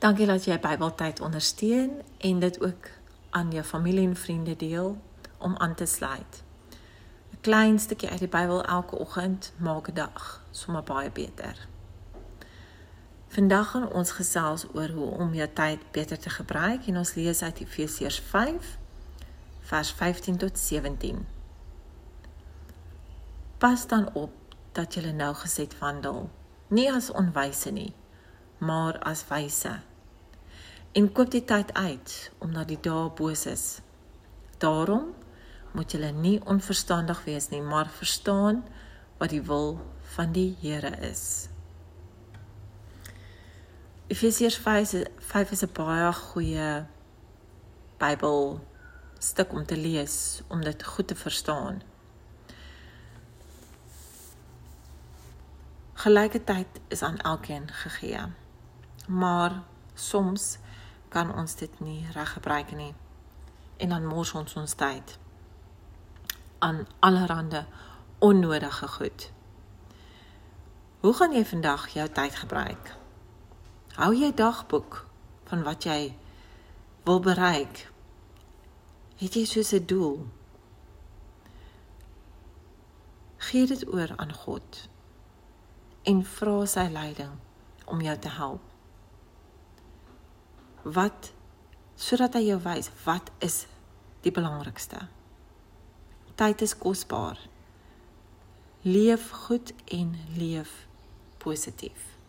Dankie dat jy Bybeltyd ondersteun en dit ook aan jou familie en vriende deel om aan te sluit. 'n Klein stukkie uit die Bybel elke oggend maak 'n dag sommer baie beter. Vandag gaan ons gesels oor hoe om jou tyd beter te gebruik en ons lees uit Efesiërs 5 vers 15 tot 17. Pas dan op dat jy nou gesed wandel, nie as onwyse nie, maar as wyse en koop die tyd uit omdat die dae boos is. Daarom moet julle nie onverstandig wees nie, maar verstaan wat die wil van die Here is. Efesiërs 5 is 'n baie goeie Bybel stuk om te lees om dit goed te verstaan. Gelyke tyd is aan elkeen gegee. Maar soms kan ons dit nie reg gebruik nie. En dan mors ons ons tyd aan allerlei onnodige goed. Hoe gaan jy vandag jou tyd gebruik? Hou jy dagboek van wat jy wil bereik? Het jy so 'n doel? Gee dit oor aan God en vra sy leiding om jou te help wat sodat hy jou wys wat is die belangrikste. Tyd is kosbaar. Leef goed en leef positief.